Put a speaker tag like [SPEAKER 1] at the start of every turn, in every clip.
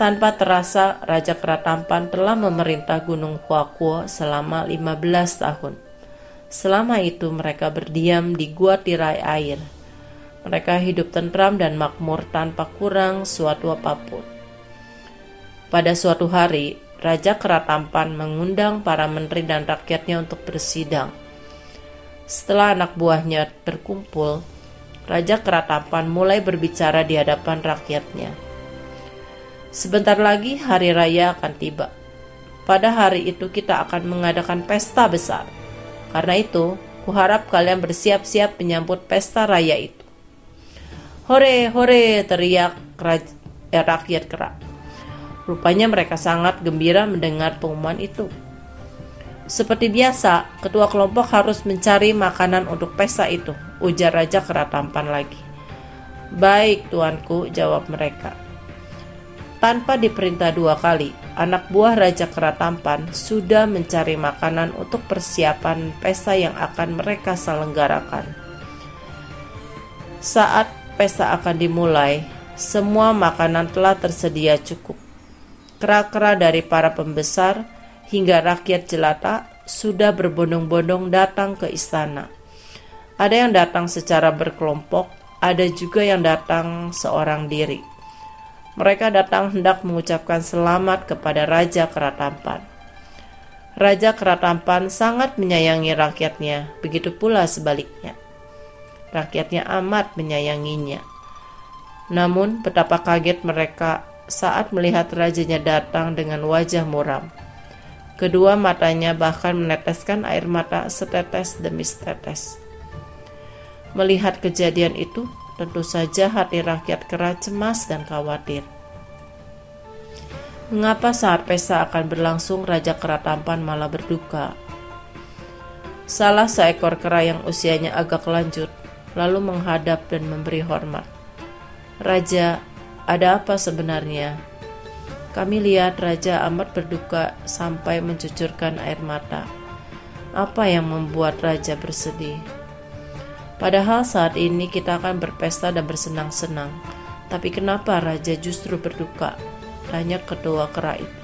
[SPEAKER 1] Tanpa terasa, Raja Keratampan telah memerintah Gunung Huakuo selama 15 tahun. Selama itu mereka berdiam di gua tirai air. Mereka hidup tentram dan makmur tanpa kurang suatu apa pun. Pada suatu hari, Raja Keratampan mengundang para menteri dan rakyatnya untuk bersidang. Setelah anak buahnya berkumpul, Raja Keratampan mulai berbicara di hadapan rakyatnya. Sebentar lagi hari raya akan tiba. Pada hari itu kita akan mengadakan pesta besar. Karena itu, kuharap kalian bersiap-siap menyambut pesta raya itu. Hore, hore, teriak ya, rakyat kerak. Rupanya mereka sangat gembira mendengar pengumuman itu. Seperti biasa, ketua kelompok harus mencari makanan untuk pesta itu, ujar Raja Keratampan lagi. Baik, tuanku, jawab mereka. Tanpa diperintah dua kali, anak buah Raja Keratampan sudah mencari makanan untuk persiapan pesta yang akan mereka selenggarakan. Saat pesta akan dimulai, semua makanan telah tersedia cukup. Kera-kera dari para pembesar hingga rakyat jelata sudah berbondong-bondong datang ke istana. Ada yang datang secara berkelompok, ada juga yang datang seorang diri. Mereka datang hendak mengucapkan selamat kepada Raja Keratampan. Raja Keratampan sangat menyayangi rakyatnya, begitu pula sebaliknya. Rakyatnya amat menyayanginya. Namun betapa kaget mereka saat melihat rajanya datang dengan wajah muram. Kedua matanya bahkan meneteskan air mata setetes demi setetes. Melihat kejadian itu, Tentu saja hati rakyat kera cemas dan khawatir. Mengapa saat pesta akan berlangsung Raja Kera tampan malah berduka? Salah seekor kera yang usianya agak lanjut, lalu menghadap dan memberi hormat. Raja, ada apa sebenarnya? Kami lihat Raja amat berduka sampai mencucurkan air mata. Apa yang membuat Raja bersedih? Padahal saat ini kita akan berpesta dan bersenang-senang. Tapi kenapa raja justru berduka? Tanya kedua kera itu.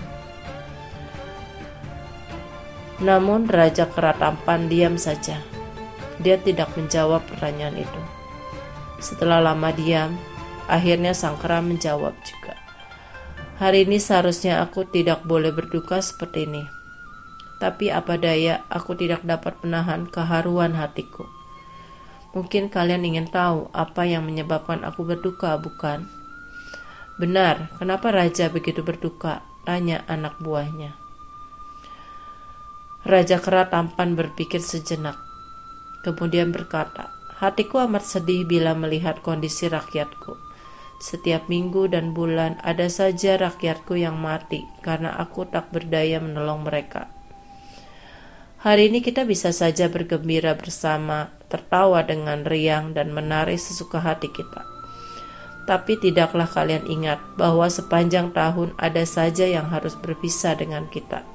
[SPEAKER 1] Namun raja kera tampan diam saja. Dia tidak menjawab pertanyaan itu. Setelah lama diam, akhirnya sang kera menjawab juga. Hari ini seharusnya aku tidak boleh berduka seperti ini. Tapi apa daya, aku tidak dapat menahan keharuan hatiku. Mungkin kalian ingin tahu apa yang menyebabkan aku berduka, bukan? Benar, kenapa raja begitu berduka? Tanya anak buahnya. Raja Kera tampan berpikir sejenak. Kemudian berkata, Hatiku amat sedih bila melihat kondisi rakyatku. Setiap minggu dan bulan ada saja rakyatku yang mati karena aku tak berdaya menolong mereka. Hari ini kita bisa saja bergembira bersama, tertawa dengan riang dan menari sesuka hati kita. Tapi tidaklah kalian ingat bahwa sepanjang tahun ada saja yang harus berpisah dengan kita.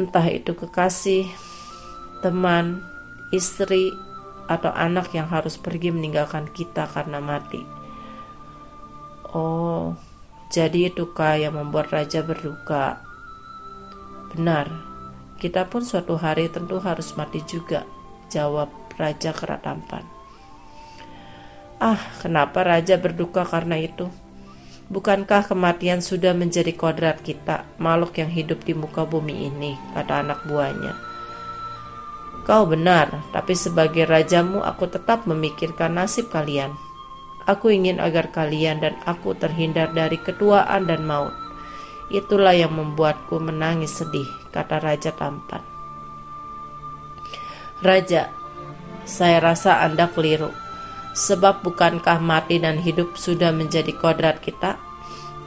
[SPEAKER 1] Entah itu kekasih, teman, istri, atau anak yang harus pergi meninggalkan kita karena mati. Oh, jadi itukah yang membuat raja berduka? Benar, kita pun suatu hari tentu harus mati juga, jawab Raja Keratampan. Ah, kenapa Raja berduka karena itu? Bukankah kematian sudah menjadi kodrat kita, makhluk yang hidup di muka bumi ini, kata anak buahnya. Kau benar, tapi sebagai rajamu aku tetap memikirkan nasib kalian. Aku ingin agar kalian dan aku terhindar dari ketuaan dan maut. Itulah yang membuatku menangis sedih, kata Raja tampan. Raja, saya rasa Anda keliru. Sebab bukankah mati dan hidup sudah menjadi kodrat kita?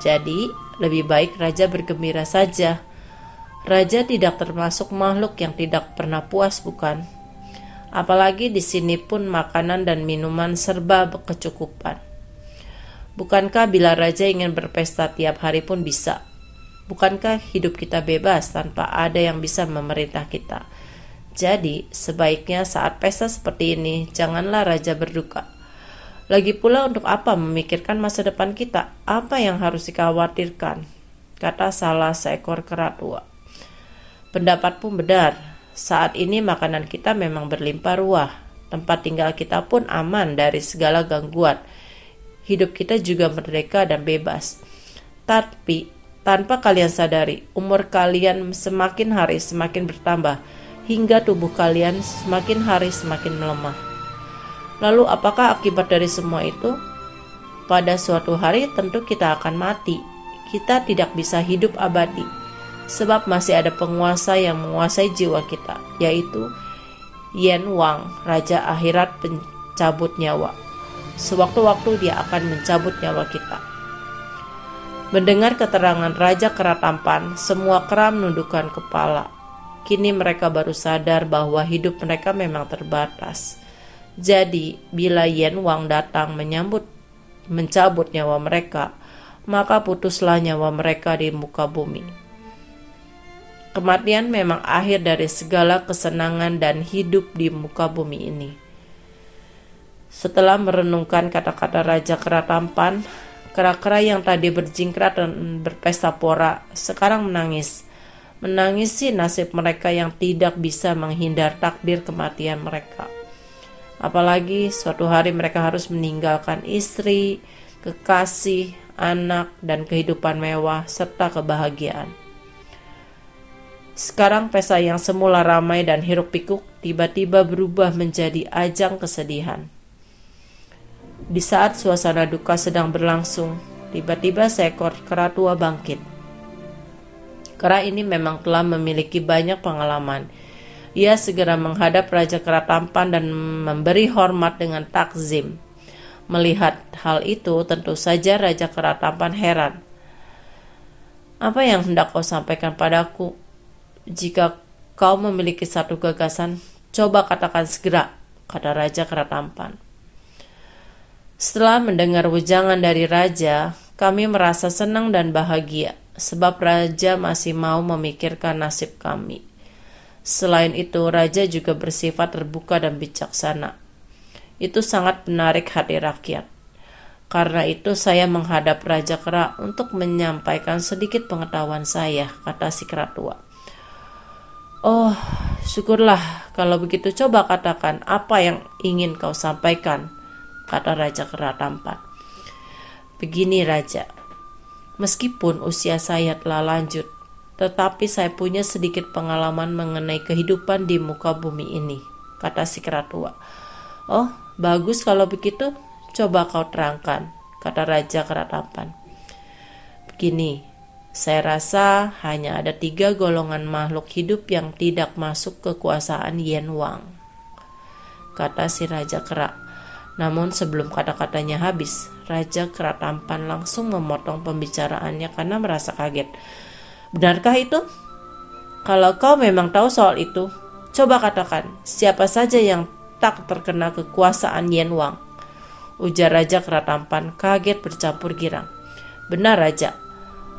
[SPEAKER 1] Jadi, lebih baik raja bergembira saja. Raja tidak termasuk makhluk yang tidak pernah puas, bukan? Apalagi di sini pun makanan dan minuman serba kecukupan. Bukankah bila raja ingin berpesta tiap hari pun bisa? Bukankah hidup kita bebas tanpa ada yang bisa memerintah kita? Jadi, sebaiknya saat pesta seperti ini, janganlah raja berduka. Lagi pula untuk apa memikirkan masa depan kita? Apa yang harus dikhawatirkan? Kata salah seekor kera tua. Pendapat pun benar. Saat ini makanan kita memang berlimpah ruah. Tempat tinggal kita pun aman dari segala gangguan hidup kita juga merdeka dan bebas. Tapi tanpa kalian sadari, umur kalian semakin hari semakin bertambah hingga tubuh kalian semakin hari semakin melemah. Lalu apakah akibat dari semua itu? Pada suatu hari tentu kita akan mati. Kita tidak bisa hidup abadi sebab masih ada penguasa yang menguasai jiwa kita, yaitu Yen Wang, raja akhirat pencabut nyawa. Sewaktu-waktu dia akan mencabut nyawa kita. Mendengar keterangan Raja Kera Tampan, semua kera menundukkan kepala. Kini mereka baru sadar bahwa hidup mereka memang terbatas. Jadi, bila Yen Wang datang menyambut mencabut nyawa mereka, maka putuslah nyawa mereka di muka bumi. Kematian memang akhir dari segala kesenangan dan hidup di muka bumi ini. Setelah merenungkan kata-kata Raja Kera Tampan, kera-kera yang tadi berjingkrat dan berpesta pora sekarang menangis. Menangisi nasib mereka yang tidak bisa menghindar takdir kematian mereka. Apalagi suatu hari mereka harus meninggalkan istri, kekasih, anak, dan kehidupan mewah serta kebahagiaan. Sekarang pesta yang semula ramai dan hiruk pikuk tiba-tiba berubah menjadi ajang kesedihan. Di saat suasana duka sedang berlangsung, tiba-tiba seekor kera tua bangkit. Kera ini memang telah memiliki banyak pengalaman. Ia segera menghadap Raja Kera Tampan dan memberi hormat dengan takzim. Melihat hal itu, tentu saja Raja Kera Tampan heran. Apa yang hendak kau sampaikan padaku? Jika kau memiliki satu gagasan, coba katakan segera, kata Raja Kera Tampan. Setelah mendengar wejangan dari raja, kami merasa senang dan bahagia, sebab raja masih mau memikirkan nasib kami. Selain itu, raja juga bersifat terbuka dan bijaksana. Itu sangat menarik hati rakyat. Karena itu saya menghadap Raja Kera untuk menyampaikan sedikit pengetahuan saya, kata si kera tua. Oh, syukurlah kalau begitu coba katakan apa yang ingin kau sampaikan, kata Raja Kera Tampan. Begini Raja, meskipun usia saya telah lanjut, tetapi saya punya sedikit pengalaman mengenai kehidupan di muka bumi ini, kata si kera tua. Oh, bagus kalau begitu, coba kau terangkan, kata Raja Kera Tampan. Begini, saya rasa hanya ada tiga golongan makhluk hidup yang tidak masuk kekuasaan Yen Wang. Kata si Raja Kera. Namun sebelum kata-katanya habis, Raja Kera Tampan langsung memotong pembicaraannya karena merasa kaget. Benarkah itu? Kalau kau memang tahu soal itu, coba katakan siapa saja yang tak terkena kekuasaan Yen Wang. Ujar Raja Kera Tampan kaget bercampur girang. Benar Raja.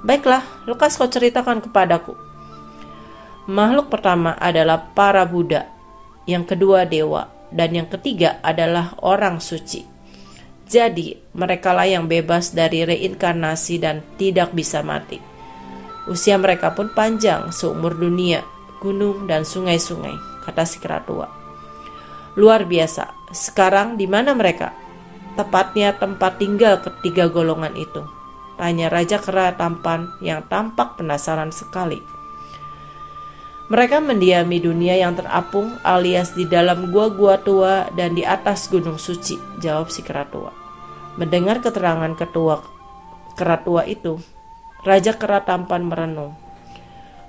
[SPEAKER 1] Baiklah, lekas kau ceritakan kepadaku. Makhluk pertama adalah para Buddha, yang kedua dewa, dan yang ketiga adalah orang suci. Jadi, merekalah yang bebas dari reinkarnasi dan tidak bisa mati. Usia mereka pun panjang seumur dunia, gunung dan sungai-sungai, kata si keratua. Luar biasa. Sekarang di mana mereka? Tepatnya tempat tinggal ketiga golongan itu. Tanya Raja Kera Tampan yang tampak penasaran sekali. Mereka mendiami dunia yang terapung alias di dalam gua-gua tua dan di atas gunung suci, jawab si keratua. Mendengar keterangan ketua keratua itu, Raja Kera Tampan merenung.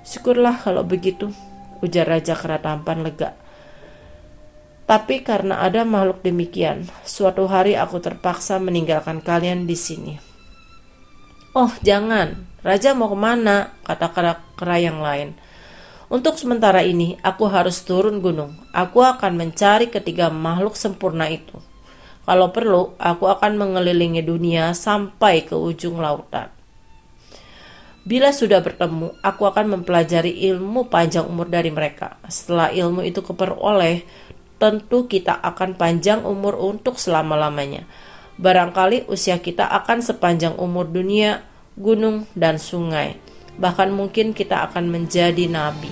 [SPEAKER 1] Syukurlah kalau begitu, ujar Raja Kera Tampan lega. Tapi karena ada makhluk demikian, suatu hari aku terpaksa meninggalkan kalian di sini. Oh, jangan. Raja mau ke mana? Kata kera-kera yang lain. Untuk sementara ini, aku harus turun gunung. Aku akan mencari ketiga makhluk sempurna itu. Kalau perlu, aku akan mengelilingi dunia sampai ke ujung lautan. Bila sudah bertemu, aku akan mempelajari ilmu panjang umur dari mereka. Setelah ilmu itu keperoleh, tentu kita akan panjang umur untuk selama-lamanya. Barangkali usia kita akan sepanjang umur dunia, gunung, dan sungai. Bahkan mungkin kita akan menjadi nabi.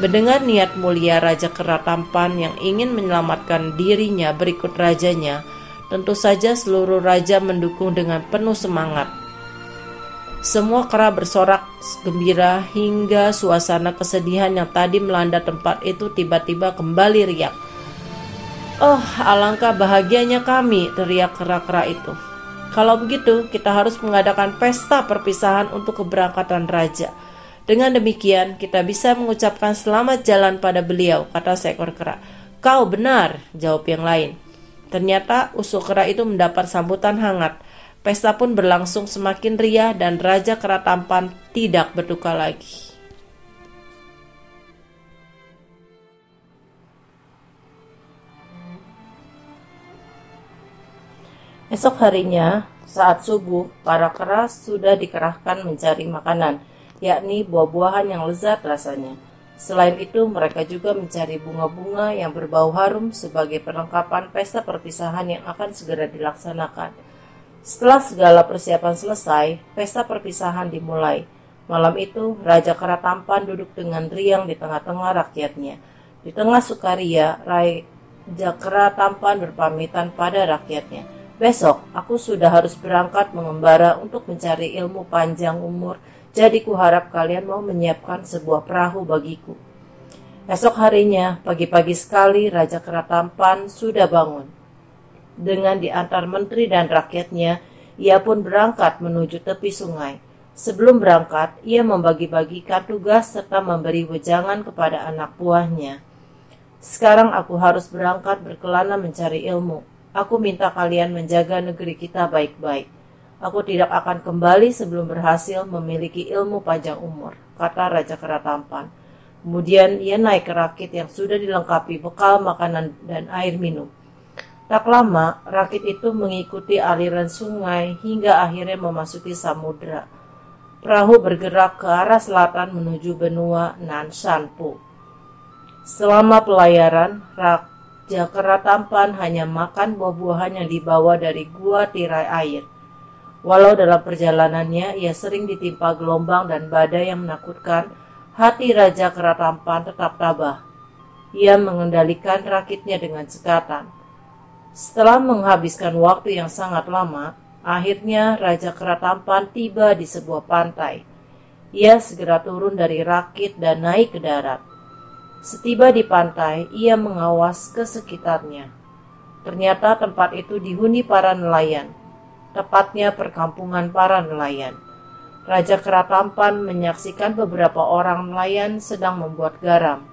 [SPEAKER 1] Mendengar niat mulia Raja Kera Tampan yang ingin menyelamatkan dirinya berikut rajanya, tentu saja seluruh raja mendukung dengan penuh semangat. Semua kera bersorak gembira hingga suasana kesedihan yang tadi melanda tempat itu tiba-tiba kembali riak. Oh, alangkah bahagianya kami, teriak kera-kera itu. Kalau begitu, kita harus mengadakan pesta perpisahan untuk keberangkatan raja. Dengan demikian, kita bisa mengucapkan selamat jalan pada beliau, kata seekor kera. Kau benar, jawab yang lain. Ternyata usul kera itu mendapat sambutan hangat. Pesta pun berlangsung semakin riah dan Raja Kera Tampan tidak berduka lagi. Esok harinya, saat subuh, para kera sudah dikerahkan mencari makanan yakni buah-buahan yang lezat rasanya. Selain itu, mereka juga mencari bunga-bunga yang berbau harum sebagai perlengkapan pesta perpisahan yang akan segera dilaksanakan. Setelah segala persiapan selesai, pesta perpisahan dimulai. Malam itu, Raja Kera Tampan duduk dengan riang di tengah-tengah rakyatnya. Di tengah sukaria, Raja Tampan berpamitan pada rakyatnya. Besok, aku sudah harus berangkat mengembara untuk mencari ilmu panjang umur jadi kuharap kalian mau menyiapkan sebuah perahu bagiku. Esok harinya, pagi-pagi sekali Raja Keratampan sudah bangun. Dengan diantar menteri dan rakyatnya, ia pun berangkat menuju tepi sungai. Sebelum berangkat, ia membagi-bagikan tugas serta memberi wejangan kepada anak buahnya. Sekarang aku harus berangkat berkelana mencari ilmu. Aku minta kalian menjaga negeri kita baik-baik. Aku tidak akan kembali sebelum berhasil memiliki ilmu panjang umur, kata Raja Kera Tampan. Kemudian ia naik ke rakit yang sudah dilengkapi bekal makanan dan air minum. Tak lama, rakit itu mengikuti aliran sungai hingga akhirnya memasuki samudera. Perahu bergerak ke arah selatan menuju benua Nanshanpu. Selama pelayaran, Raja Kera Tampan hanya makan buah-buahan yang dibawa dari gua tirai air – Walau dalam perjalanannya ia sering ditimpa gelombang dan badai yang menakutkan, hati Raja Keratampan tetap tabah. Ia mengendalikan rakitnya dengan cekatan. Setelah menghabiskan waktu yang sangat lama, akhirnya Raja Keratampan tiba di sebuah pantai. Ia segera turun dari rakit dan naik ke darat. Setiba di pantai, ia mengawas ke sekitarnya. Ternyata tempat itu dihuni para nelayan tepatnya perkampungan para nelayan. Raja Keratampan menyaksikan beberapa orang nelayan sedang membuat garam.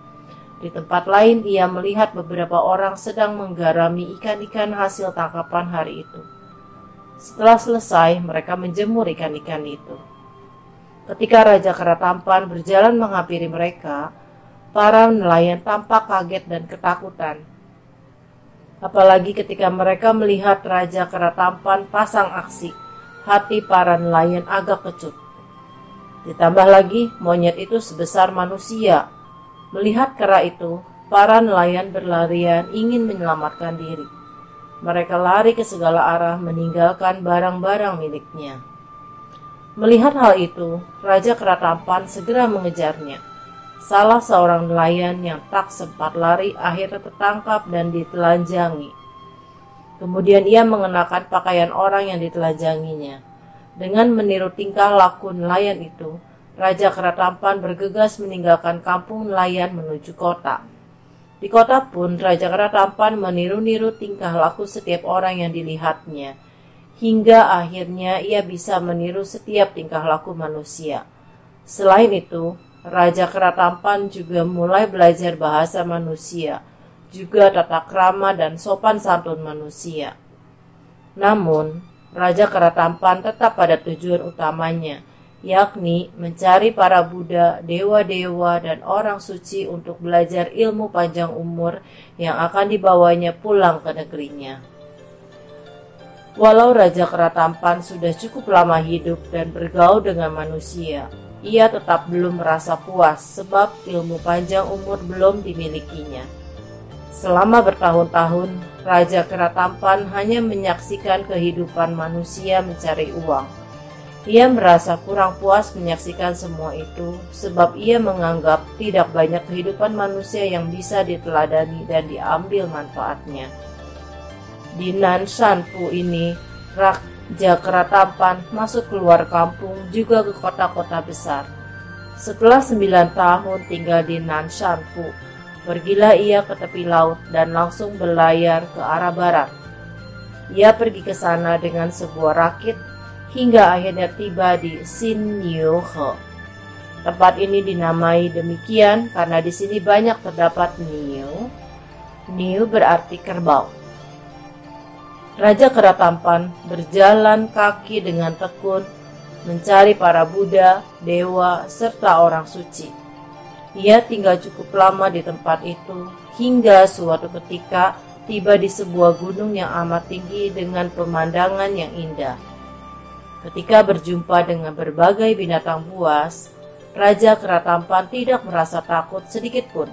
[SPEAKER 1] Di tempat lain ia melihat beberapa orang sedang menggarami ikan-ikan hasil tangkapan hari itu. Setelah selesai, mereka menjemur ikan-ikan itu. Ketika Raja Keratampan berjalan menghampiri mereka, para nelayan tampak kaget dan ketakutan apalagi ketika mereka melihat Raja Keratampan pasang aksi. Hati para nelayan agak kecut. Ditambah lagi, monyet itu sebesar manusia. Melihat kera itu, para nelayan berlarian ingin menyelamatkan diri. Mereka lari ke segala arah meninggalkan barang-barang miliknya. Melihat hal itu, Raja Keratampan segera mengejarnya. Salah seorang nelayan yang tak sempat lari akhirnya tertangkap dan ditelanjangi. Kemudian ia mengenakan pakaian orang yang ditelanjanginya. Dengan meniru tingkah laku nelayan itu, Raja Keratampan bergegas meninggalkan kampung nelayan menuju kota. Di kota pun, Raja Keratampan meniru-niru tingkah laku setiap orang yang dilihatnya, hingga akhirnya ia bisa meniru setiap tingkah laku manusia. Selain itu, Raja Keratampan juga mulai belajar bahasa manusia, juga tata krama dan sopan santun manusia. Namun, Raja Keratampan tetap pada tujuan utamanya, yakni mencari para Buddha, dewa-dewa, dan orang suci untuk belajar ilmu panjang umur yang akan dibawanya pulang ke negerinya. Walau Raja Keratampan sudah cukup lama hidup dan bergaul dengan manusia, ia tetap belum merasa puas sebab ilmu panjang umur belum dimilikinya. Selama bertahun-tahun, Raja Keratampan hanya menyaksikan kehidupan manusia mencari uang. Ia merasa kurang puas menyaksikan semua itu sebab ia menganggap tidak banyak kehidupan manusia yang bisa diteladani dan diambil manfaatnya. Di Nanshanpu ini, Raja Keratampan masuk keluar kampung juga ke kota-kota besar. Setelah sembilan tahun tinggal di Nanshanpu, Pergilah ia ke tepi laut dan langsung berlayar ke arah barat. Ia pergi ke sana dengan sebuah rakit hingga akhirnya tiba di Sinyuhe. Tempat ini dinamai demikian karena di sini banyak terdapat niu. Niu berarti kerbau. Raja Keratampan berjalan kaki dengan tekun mencari para Buddha, dewa, serta orang suci. Ia tinggal cukup lama di tempat itu hingga suatu ketika tiba di sebuah gunung yang amat tinggi dengan pemandangan yang indah. Ketika berjumpa dengan berbagai binatang buas, Raja Keratampan tidak merasa takut sedikit pun.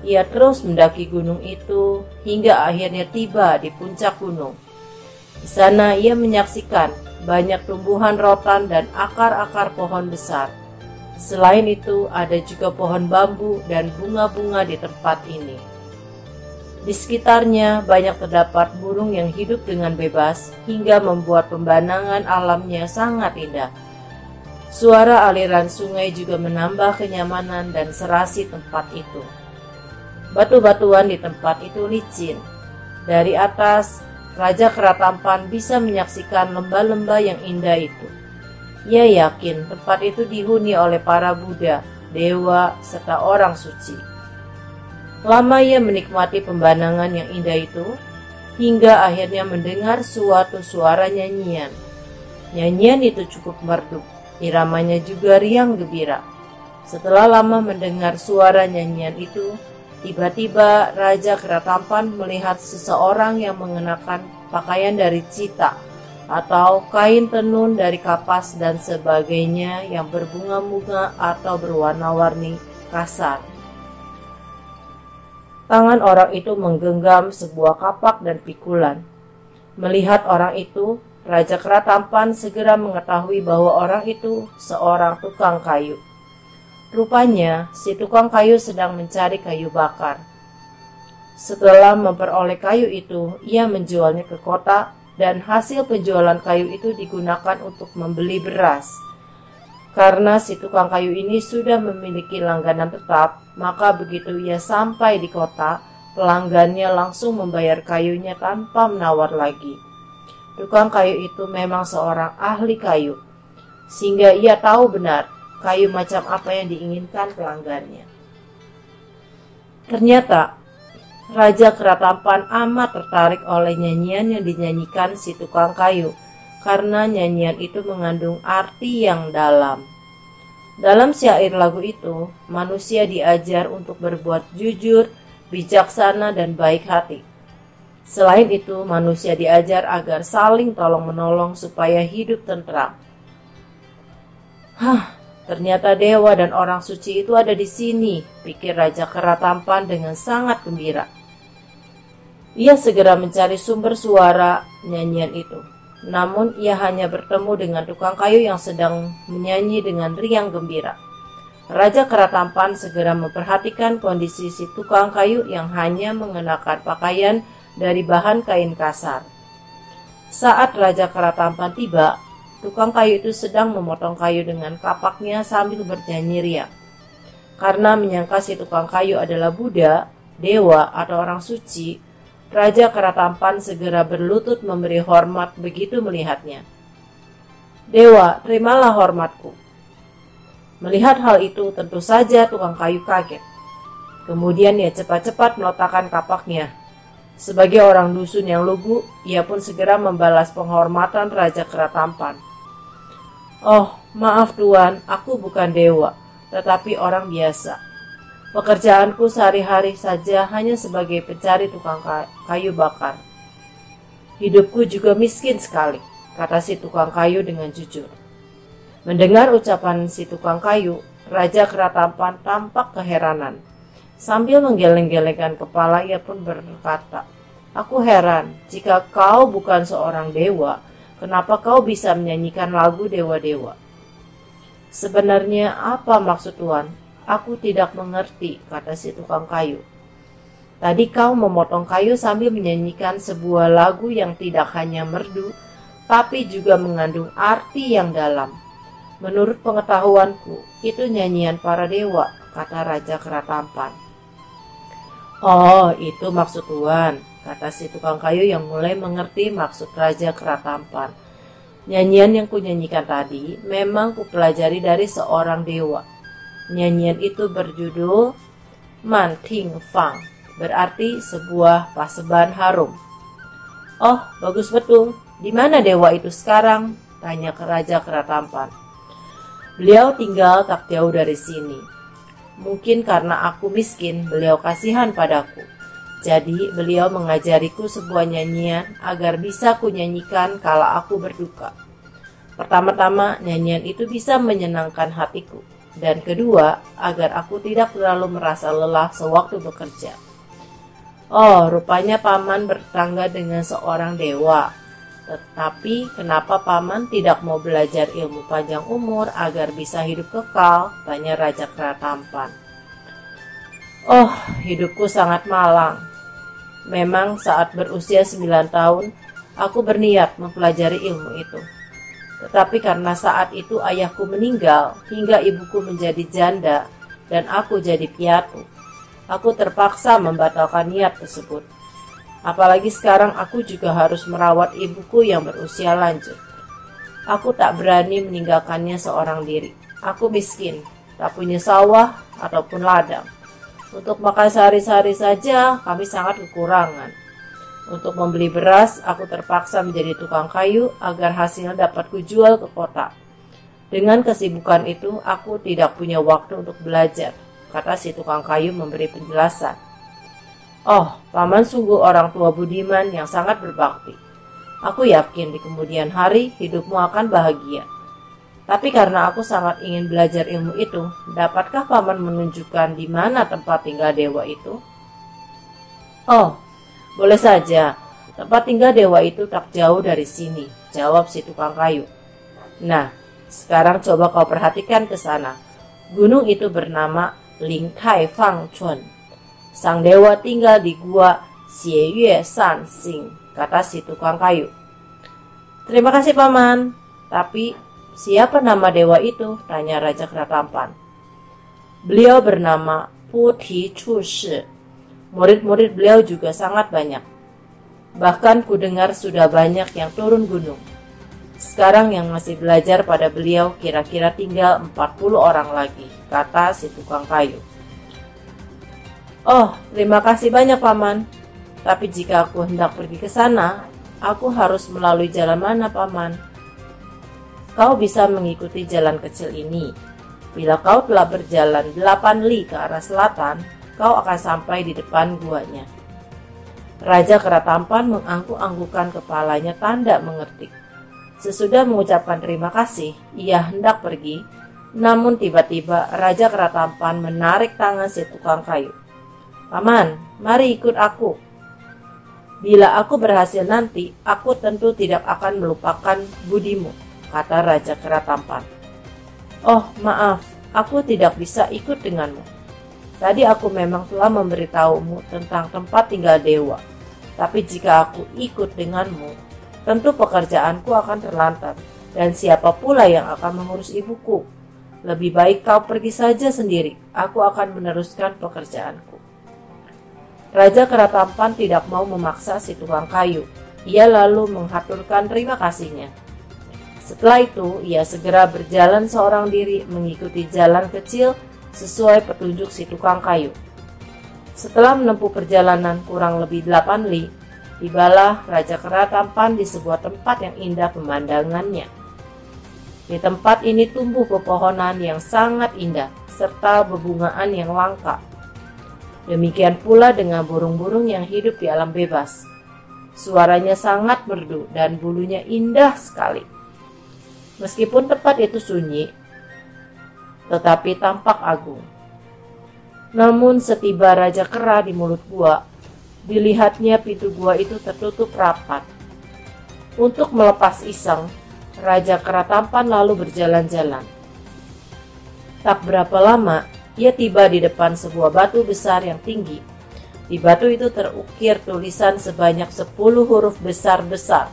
[SPEAKER 1] Ia terus mendaki gunung itu hingga akhirnya tiba di puncak gunung. Di sana ia menyaksikan banyak tumbuhan rotan dan akar-akar pohon besar. Selain itu, ada juga pohon bambu dan bunga-bunga di tempat ini. Di sekitarnya banyak terdapat burung yang hidup dengan bebas hingga membuat pembanangan alamnya sangat indah. Suara aliran sungai juga menambah kenyamanan dan serasi tempat itu. Batu-batuan di tempat itu licin. Dari atas, Raja Keratampan bisa menyaksikan lembah-lembah yang indah itu. Ia yakin tempat itu dihuni oleh para Buddha, dewa, serta orang suci. Lama ia menikmati pembanangan yang indah itu, hingga akhirnya mendengar suatu suara nyanyian. Nyanyian itu cukup merdu, iramanya juga riang gembira. Setelah lama mendengar suara nyanyian itu, tiba-tiba Raja Keratampan melihat seseorang yang mengenakan pakaian dari cita atau kain tenun dari kapas dan sebagainya yang berbunga-bunga atau berwarna-warni kasar. Tangan orang itu menggenggam sebuah kapak dan pikulan. Melihat orang itu, Raja Keratampan segera mengetahui bahwa orang itu seorang tukang kayu. Rupanya, si tukang kayu sedang mencari kayu bakar. Setelah memperoleh kayu itu, ia menjualnya ke kota dan hasil penjualan kayu itu digunakan untuk membeli beras. Karena si tukang kayu ini sudah memiliki langganan tetap, maka begitu ia sampai di kota, pelanggannya langsung membayar kayunya tanpa menawar lagi. Tukang kayu itu memang seorang ahli kayu, sehingga ia tahu benar kayu macam apa yang diinginkan pelanggannya. Ternyata Raja Keratampan amat tertarik oleh nyanyian yang dinyanyikan si tukang kayu, karena nyanyian itu mengandung arti yang dalam. Dalam syair lagu itu, manusia diajar untuk berbuat jujur, bijaksana, dan baik hati. Selain itu, manusia diajar agar saling tolong-menolong supaya hidup tentram. Hah, ternyata dewa dan orang suci itu ada di sini, pikir Raja Keratampan dengan sangat gembira. Ia segera mencari sumber suara nyanyian itu. Namun ia hanya bertemu dengan tukang kayu yang sedang menyanyi dengan riang gembira. Raja Keratampan segera memperhatikan kondisi si tukang kayu yang hanya mengenakan pakaian dari bahan kain kasar. Saat Raja Keratampan tiba, tukang kayu itu sedang memotong kayu dengan kapaknya sambil bernyanyi riang. Karena menyangka si tukang kayu adalah Buddha, dewa, atau orang suci, Raja Keratampan segera berlutut memberi hormat begitu melihatnya. Dewa, terimalah hormatku. Melihat hal itu, tentu saja tukang kayu kaget. Kemudian ia cepat-cepat meletakkan kapaknya. Sebagai orang dusun yang lugu, ia pun segera membalas penghormatan Raja Keratampan. Oh, maaf tuan, aku bukan dewa, tetapi orang biasa. Pekerjaanku sehari-hari saja hanya sebagai pencari tukang kayu bakar. Hidupku juga miskin sekali, kata si tukang kayu dengan jujur. Mendengar ucapan si tukang kayu, Raja Keratampan tampak keheranan. Sambil menggeleng-gelengkan kepala, ia pun berkata, Aku heran, jika kau bukan seorang dewa, kenapa kau bisa menyanyikan lagu dewa-dewa? Sebenarnya apa maksud Tuhan? Aku tidak mengerti, kata si tukang kayu. Tadi kau memotong kayu sambil menyanyikan sebuah lagu yang tidak hanya merdu, tapi juga mengandung arti yang dalam. Menurut pengetahuanku, itu nyanyian para dewa, kata Raja Keratampan. Oh, itu maksud Tuhan, kata si tukang kayu yang mulai mengerti maksud Raja Keratampan. Nyanyian yang kunyanyikan tadi memang kupelajari dari seorang dewa. Nyanyian itu berjudul Man Ting Fang, berarti sebuah paseban harum. Oh, bagus betul. Di mana dewa itu sekarang? Tanya ke Raja Keratampan. Beliau tinggal tak jauh dari sini, Mungkin karena aku miskin, beliau kasihan padaku. Jadi beliau mengajariku sebuah nyanyian agar bisa kunyanyikan kala aku berduka. Pertama-tama nyanyian itu bisa menyenangkan hatiku. Dan kedua, agar aku tidak terlalu merasa lelah sewaktu bekerja. Oh, rupanya paman bertangga dengan seorang dewa. Tetapi kenapa paman tidak mau belajar ilmu panjang umur agar bisa hidup kekal? Tanya Raja Keratampan. Oh, hidupku sangat malang. Memang saat berusia 9 tahun, aku berniat mempelajari ilmu itu. Tetapi karena saat itu ayahku meninggal hingga ibuku menjadi janda dan aku jadi piatu, aku terpaksa membatalkan niat tersebut. Apalagi sekarang aku juga harus merawat ibuku yang berusia lanjut. Aku tak berani meninggalkannya seorang diri. Aku miskin, tak punya sawah ataupun ladang. Untuk makan sehari-hari saja kami sangat kekurangan. Untuk membeli beras, aku terpaksa menjadi tukang kayu agar hasilnya dapat kujual ke kota. Dengan kesibukan itu, aku tidak punya waktu untuk belajar, kata si tukang kayu memberi penjelasan. Oh, paman sungguh orang tua budiman yang sangat berbakti. Aku yakin di kemudian hari hidupmu akan bahagia. Tapi karena aku sangat ingin belajar ilmu itu, dapatkah paman menunjukkan di mana tempat tinggal dewa itu? Oh, boleh saja. Tempat tinggal dewa itu tak jauh dari sini, jawab si tukang kayu. Nah, sekarang coba kau perhatikan ke sana. Gunung itu bernama Ling Tai Fang Chun. Sang dewa tinggal di gua Xie Yue San Xing, kata si tukang kayu. Terima kasih paman. Tapi siapa nama dewa itu? Tanya Raja Keratampan. Beliau bernama Puti Chu Shi. Murid-murid beliau juga sangat banyak. Bahkan ku dengar sudah banyak yang turun gunung. Sekarang yang masih belajar pada beliau kira-kira tinggal 40 orang lagi, kata si tukang kayu. Oh, terima kasih banyak paman. Tapi jika aku hendak pergi ke sana, aku harus melalui jalan mana paman? Kau bisa mengikuti jalan kecil ini. Bila kau telah berjalan 8 li ke arah selatan, kau akan sampai di depan guanya. Raja Keratampan mengangguk-anggukan kepalanya tanda mengerti. Sesudah mengucapkan terima kasih, ia hendak pergi, namun tiba-tiba Raja Keratampan menarik tangan si tukang kayu. Paman, mari ikut aku. Bila aku berhasil nanti, aku tentu tidak akan melupakan budimu, kata Raja Kera Tampan. Oh, maaf, aku tidak bisa ikut denganmu. Tadi aku memang telah memberitahumu tentang tempat tinggal dewa. Tapi jika aku ikut denganmu, tentu pekerjaanku akan terlantar. Dan siapa pula yang akan mengurus ibuku? Lebih baik kau pergi saja sendiri. Aku akan meneruskan pekerjaanku. Raja Keratampan tidak mau memaksa si tukang kayu. Ia lalu menghaturkan terima kasihnya. Setelah itu, ia segera berjalan seorang diri mengikuti jalan kecil sesuai petunjuk si tukang kayu. Setelah menempuh perjalanan kurang lebih 8 li, tibalah Raja Kera tampan di sebuah tempat yang indah pemandangannya. Di tempat ini tumbuh pepohonan yang sangat indah serta bebungaan yang langka. Demikian pula dengan burung-burung yang hidup di alam bebas. Suaranya sangat merdu dan bulunya indah sekali. Meskipun tempat itu sunyi, tetapi tampak agung. Namun setiba Raja Kera di mulut gua, dilihatnya pintu gua itu tertutup rapat. Untuk melepas iseng, Raja Kera tampan lalu berjalan-jalan. Tak berapa lama, ia tiba di depan sebuah batu besar yang tinggi. Di batu itu terukir tulisan sebanyak sepuluh huruf besar-besar.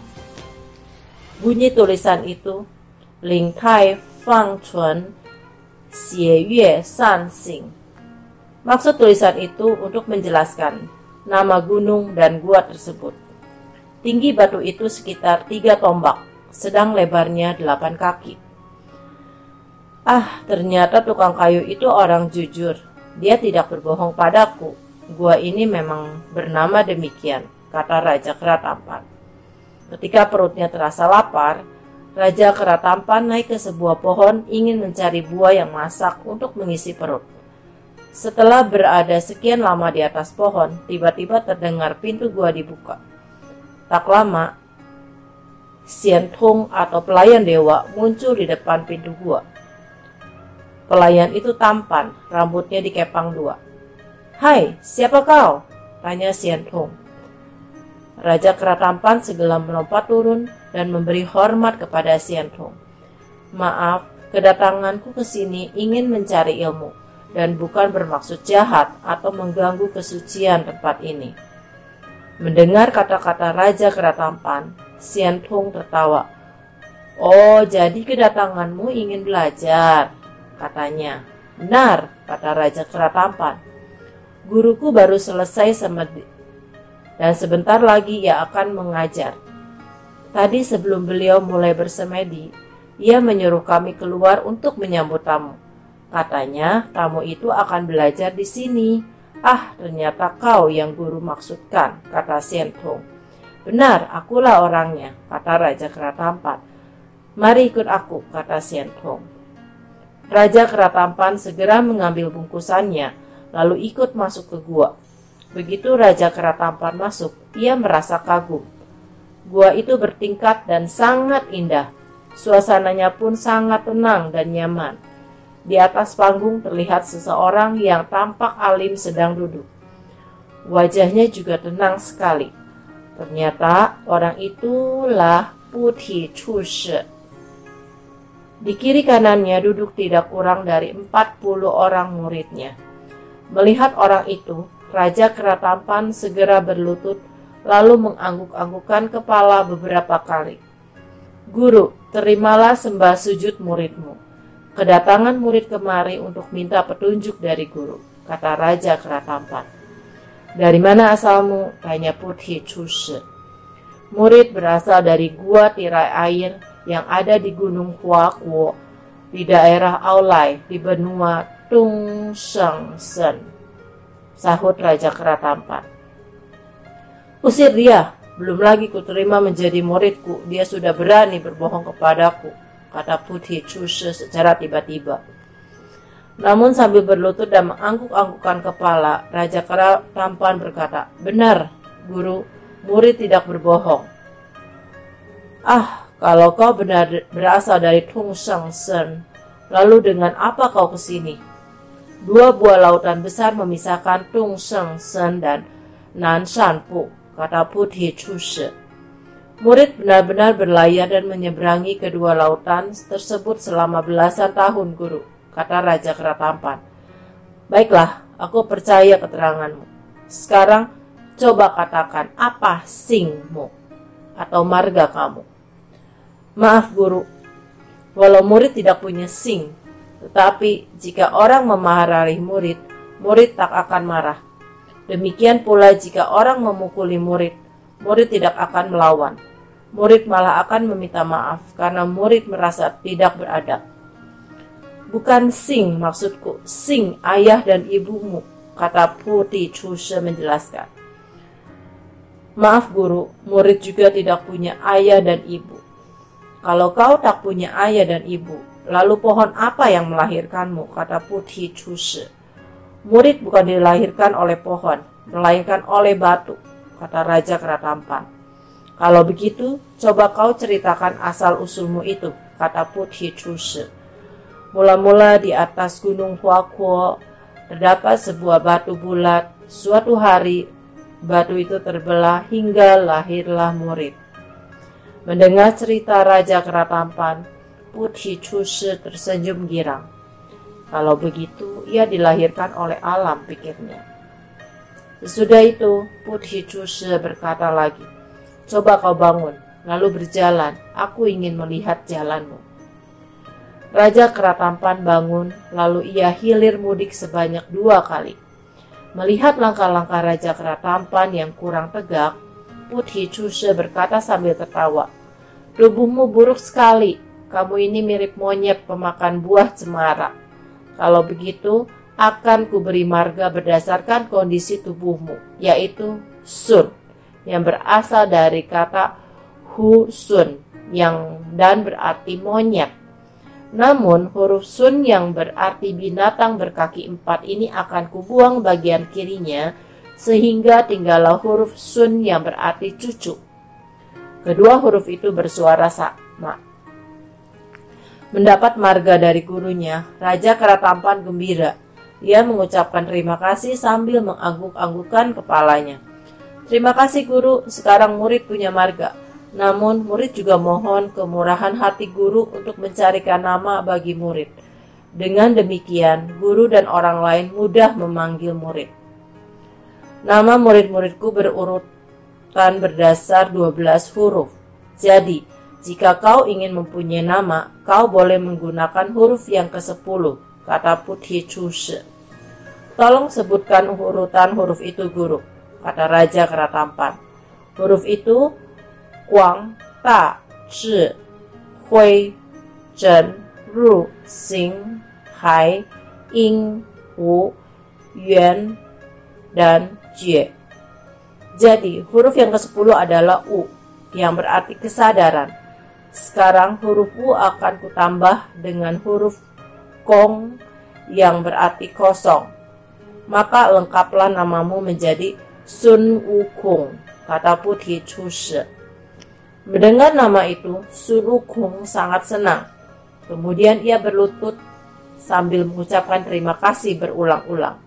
[SPEAKER 1] Bunyi tulisan itu Ling Tai Fang Chun Xie Yue San Xing. Maksud tulisan itu untuk menjelaskan nama gunung dan gua tersebut. Tinggi batu itu sekitar tiga tombak, sedang lebarnya delapan kaki. Ah, ternyata tukang kayu itu orang jujur. Dia tidak berbohong padaku. Gua ini memang bernama demikian, kata Raja Keratampan. Ketika perutnya terasa lapar, Raja Kera Tampan naik ke sebuah pohon ingin mencari buah yang masak untuk mengisi perut. Setelah berada sekian lama di atas pohon, tiba-tiba terdengar pintu gua dibuka. Tak lama, Xian Tong atau pelayan dewa muncul di depan pintu gua. Pelayan itu tampan, rambutnya dikepang dua. Hai, siapa kau? Tanya Xian Tong. Raja Keratampan segera melompat turun dan memberi hormat kepada Xiantong. Maaf, kedatanganku ke sini ingin mencari ilmu dan bukan bermaksud jahat atau mengganggu kesucian tempat ini. Mendengar kata-kata Raja Keratampan, Xiantong tertawa. Oh, jadi kedatanganmu ingin belajar, katanya. Benar, kata Raja Keratampan. Guruku baru selesai dan sebentar lagi ia akan mengajar. Tadi sebelum beliau mulai bersemedi, ia menyuruh kami keluar untuk menyambut tamu. Katanya tamu itu akan belajar di sini. Ah, ternyata kau yang guru maksudkan, kata Sientong. Benar, akulah orangnya, kata Raja Keratampan. Mari ikut aku, kata Sientong. Raja Keratampan segera mengambil bungkusannya, lalu ikut masuk ke gua. Begitu Raja Keratampan masuk, ia merasa kagum. Gua itu bertingkat dan sangat indah. Suasananya pun sangat tenang dan nyaman. Di atas panggung terlihat seseorang yang tampak alim sedang duduk. Wajahnya juga tenang sekali. Ternyata orang itulah Putih Chushi. Di kiri kanannya duduk tidak kurang dari 40 orang muridnya. Melihat orang itu, Raja Keratampan segera berlutut lalu mengangguk-anggukkan kepala beberapa kali. Guru, terimalah sembah sujud muridmu. Kedatangan murid kemari untuk minta petunjuk dari guru, kata Raja Keratampan. Dari mana asalmu? Tanya Putih Chushi. Murid berasal dari gua tirai air yang ada di Gunung Huakuo di daerah Aulai di benua Tung Sheng Sen sahut Raja Keratampan. Usir dia, belum lagi kuterima menjadi muridku, dia sudah berani berbohong kepadaku, kata Putih Chushe secara tiba-tiba. Namun sambil berlutut dan mengangguk-anggukkan kepala, Raja Keratampan berkata, Benar, guru, murid tidak berbohong. Ah, kalau kau benar berasal dari Tung Sheng Sen, lalu dengan apa kau ke sini? Dua buah lautan besar memisahkan Tung Sheng Sen dan Nan Shan Pu, kata Putih Chushi. Murid benar-benar berlayar dan menyeberangi kedua lautan tersebut selama belasan tahun, Guru, kata Raja Keratampan. Baiklah, aku percaya keteranganmu. Sekarang coba katakan apa singmu atau marga kamu. Maaf guru, walau murid tidak punya sing, tetapi jika orang memarahi murid, murid tak akan marah. Demikian pula jika orang memukuli murid, murid tidak akan melawan. Murid malah akan meminta maaf karena murid merasa tidak beradab. Bukan sing maksudku, sing ayah dan ibumu, kata Putih Chuse menjelaskan. Maaf guru, murid juga tidak punya ayah dan ibu. Kalau kau tak punya ayah dan ibu, lalu pohon apa yang melahirkanmu? Kata Putih Chuse. Murid bukan dilahirkan oleh pohon, melainkan oleh batu, kata Raja Keratampan. Kalau begitu, coba kau ceritakan asal-usulmu itu, kata Putih Chuse. Mula-mula di atas gunung Huakuo terdapat sebuah batu bulat. Suatu hari, batu itu terbelah hingga lahirlah murid. Mendengar cerita Raja Keratampan, Putri Chuse tersenyum girang. Kalau begitu, ia dilahirkan oleh alam, pikirnya. Sesudah itu, Putri Chuse berkata lagi, Coba kau bangun, lalu berjalan, aku ingin melihat jalanmu. Raja Keratampan bangun, lalu ia hilir mudik sebanyak dua kali. Melihat langkah-langkah Raja Keratampan yang kurang tegak, Putri Chuse berkata sambil tertawa, Tubuhmu buruk sekali, kamu ini mirip monyet pemakan buah cemara. Kalau begitu, akan kuberi marga berdasarkan kondisi tubuhmu, yaitu Sun, yang berasal dari kata Hu Sun, yang dan berarti monyet. Namun huruf sun yang berarti binatang berkaki empat ini akan kubuang bagian kirinya sehingga tinggallah huruf sun yang berarti cucu. Kedua huruf itu bersuara sama. Mendapat marga dari gurunya, Raja Keratampan gembira. Ia mengucapkan terima kasih sambil mengangguk-anggukkan kepalanya. Terima kasih guru, sekarang murid punya marga. Namun, murid juga mohon kemurahan hati guru untuk mencarikan nama bagi murid. Dengan demikian, guru dan orang lain mudah memanggil murid. Nama murid-muridku berurutan berdasar 12 huruf. Jadi, jika kau ingin mempunyai nama, kau boleh menggunakan huruf yang ke-10, kata Putih Chuse. Tolong sebutkan urutan huruf itu guru, kata Raja Keratampan. Huruf itu Kuang, Ta, Zhi, Hui, Zhen, Ru, Xing, Hai, Ying, Wu, Yuan, dan Jie. Jadi, huruf yang ke-10 adalah U, yang berarti kesadaran. Sekarang huruf u akan kutambah dengan huruf kong yang berarti kosong. Maka lengkaplah namamu menjadi Sun Wukong, kata Putih Chushi. Mendengar nama itu, Sun Wukong sangat senang. Kemudian ia berlutut sambil mengucapkan terima kasih berulang-ulang.